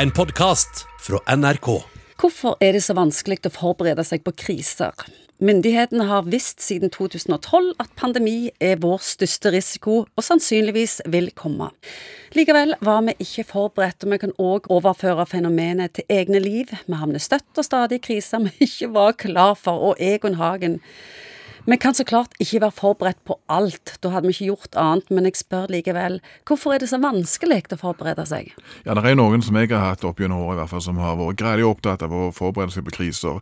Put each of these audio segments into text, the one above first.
En podkast fra NRK. Hvorfor er det så vanskelig å forberede seg på kriser? Myndighetene har visst siden 2012 at pandemi er vår største risiko, og sannsynligvis vil komme. Likevel var vi ikke forberedt, og vi kan òg overføre fenomenet til egne liv. Vi havner støtt og stadig i kriser vi ikke var klar for, og Egon Hagen vi kan så klart ikke være forberedt på alt, da hadde vi ikke gjort annet, men jeg spør likevel, hvorfor er det så vanskelig å forberede seg? Ja, det er noen som jeg har hatt opp gjennom året i hvert fall, som har vært greielig opptatt av å forberede seg på kriser.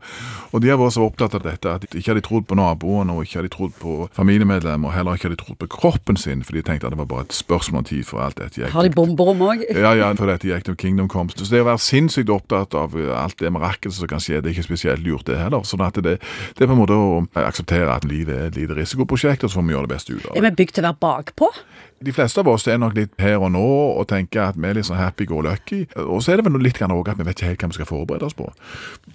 Og de har vært så opptatt av dette at de ikke hadde trodd på naboene, og ikke hadde trodd på familiemedlemmer, og heller ikke hadde trodd på kroppen sin, for de tenkte at det var bare et spørsmål om tid for alt dette gikk. Har de bomberom òg? Ja, ja, for dette gikk til Kingdom Comes. Så det å være sinnssykt opptatt av alt det mirakelet som kan skje, det er ikke spesielt lurt, det heller. Sånn at det, det er på en måte å akseptere at livet er et lite risikoprosjekt, og så får vi gjøre det beste ut av det. Er vi bygd til å være bakpå? De fleste av oss er nok litt her og nå og tenker at vi er litt sånn happy go lucky. Og så er det vel litt grann også at vi vet ikke helt hva vi skal forberede oss på.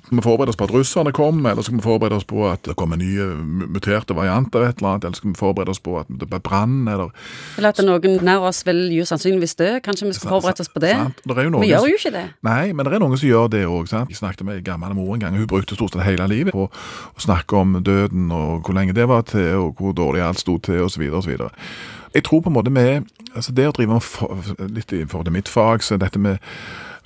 Skal vi forberede oss på at russerne kommer, eller skal vi forberede oss på at det kommer nye muterte varianter av et eller annet, eller skal vi forberede oss på at det blir brann, eller Eller at noen nær oss vil jo sannsynligvis dø. Kanskje vi skal forberede oss på det? Jo vi gjør jo ikke det. Nei, men det er noen som gjør det òg. Jeg snakket med ei gammel mor en gang. Hun brukte stort sett hele livet på å snakke om døden og hvor lenge det var til, og hvor dårlig alt sto til, osv. osv. Jeg tror på en måte med altså Det å drive med litt i forhold til mitt fag, så dette med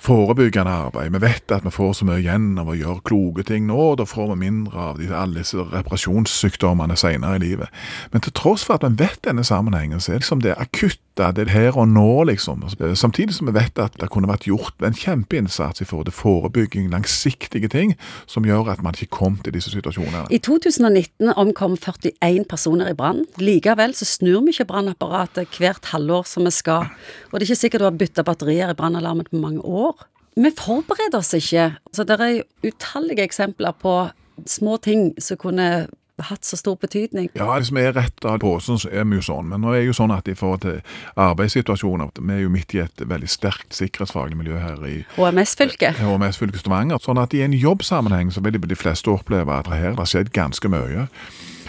forebyggende arbeid. Vi vet at vi får så mye igjen av å gjøre kloke ting nå, da får vi mindre av alle disse reparasjonssykdommene senere i livet. Men til tross for at vi vet denne sammenhengen, så er det liksom det akutte, det er her og nå, liksom. Samtidig som vi vet at det kunne vært gjort en kjempeinnsats i forhold til forebygging, langsiktige ting, som gjør at man ikke kom til disse situasjonene. I 2019 omkom 41 personer i brann. Likevel så snur vi ikke brannapparatet hvert halvår som vi skal. Og det er ikke sikkert du har bytta batterier i brannalarmen på mange år. Vi forbereder oss ikke. Så det er utallige eksempler på små ting som kunne hatt så stor betydning. Ja, hvis vi er rett av posen, så er vi jo sånn. Men nå er jo sånn at i forhold til arbeidssituasjoner Vi er jo midt i et veldig sterkt sikkerhetsfaglig miljø her i HMS-fylket. HMS-fylket Stavanger. Sånn at i en jobbsammenheng så vil de fleste oppleve at her har skjedd ganske mye.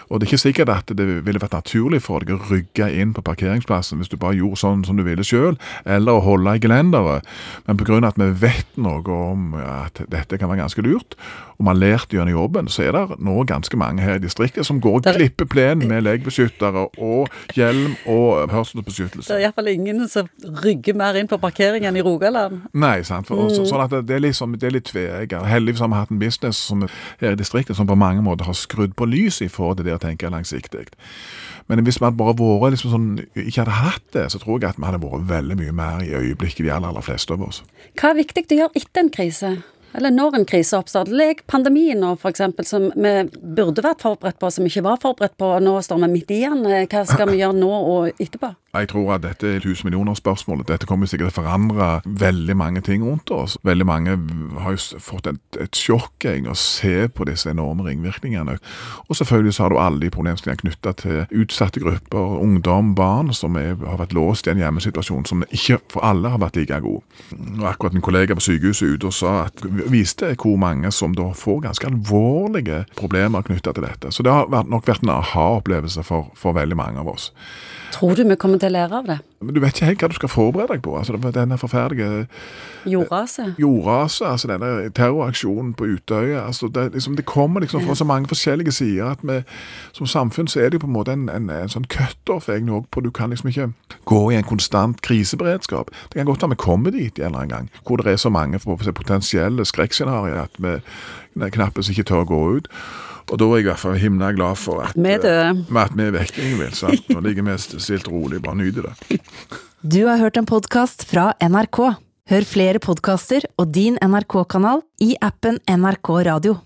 Og det er ikke sikkert at det ville vært naturlig for deg å rygge inn på parkeringsplassen hvis du bare gjorde sånn som du ville sjøl, eller å holde i gelenderet. Men pga. at vi vet noe om at dette kan være ganske lurt, og vi har lært gjennom jobben, så er det nå ganske mange her i distriktet som går og klipper plen med legbeskyttere og hjelm og hørselsbeskyttelse. Det er iallfall ingen som rygger mer inn på parkeringen i Rogaland. Nei, sant. For, mm. sånn at det er, liksom, det er litt tveegget. Heldigvis har vi hatt en business som, her i distriktet som på mange måter har skrudd på lyset i forhold til det å tenke langsiktig. Men hvis vi hadde bare vært liksom sånn, ikke hadde hatt det, så tror jeg at vi hadde vært veldig mye mer i øyeblikket, de aller, aller fleste av oss. Hva er viktig å gjøre etter en krise? Eller når en krise oppstår. Lek pandemien nå, f.eks., som vi burde vært forberedt på, som vi ikke var forberedt på. og Nå står vi midt i den. Hva skal vi gjøre nå og etterpå? Jeg tror at dette er tusen millioner-spørsmålet. Dette kommer sikkert til å forandre veldig mange ting rundt oss. Veldig mange har jo fått et, et sjokk å se på disse enorme ringvirkningene. Og selvfølgelig så har du alle de problemstillingene knytta til utsatte grupper, ungdom, barn, som er, har vært låst i en hjemmesituasjon som ikke for alle har vært like god. Og akkurat en kollega på sykehuset ute og sa at viste hvor mange som da får ganske alvorlige problemer knytta til dette. Så det har nok vært en aha-opplevelse for, for veldig mange av oss. Tror du vi kommer til å lære av det? Men Du vet ikke helt hva du skal forberede deg på. altså Denne forferdelige Jordraset. Jordraset, altså denne terroraksjonen på Utøya. altså det, liksom, det, kommer liksom fra så mange forskjellige sider at vi som samfunn så er det jo på en måte en, en, en sånn cutoff egentlig òg på Du kan liksom ikke gå i en konstant kriseberedskap. Det kan godt være vi kommer dit en eller annen gang, hvor det er så mange potensielle skrekkscenarioer at vi knappest ikke tør å gå ut. Og da er jeg i hvert fall himla glad for at, med uh, at vi er vekk, Ingvild. Nå ligger vi stilt rolig, bare nyter det. Du har hørt en podkast fra NRK. Hør flere podkaster og din NRK-kanal i appen NRK Radio.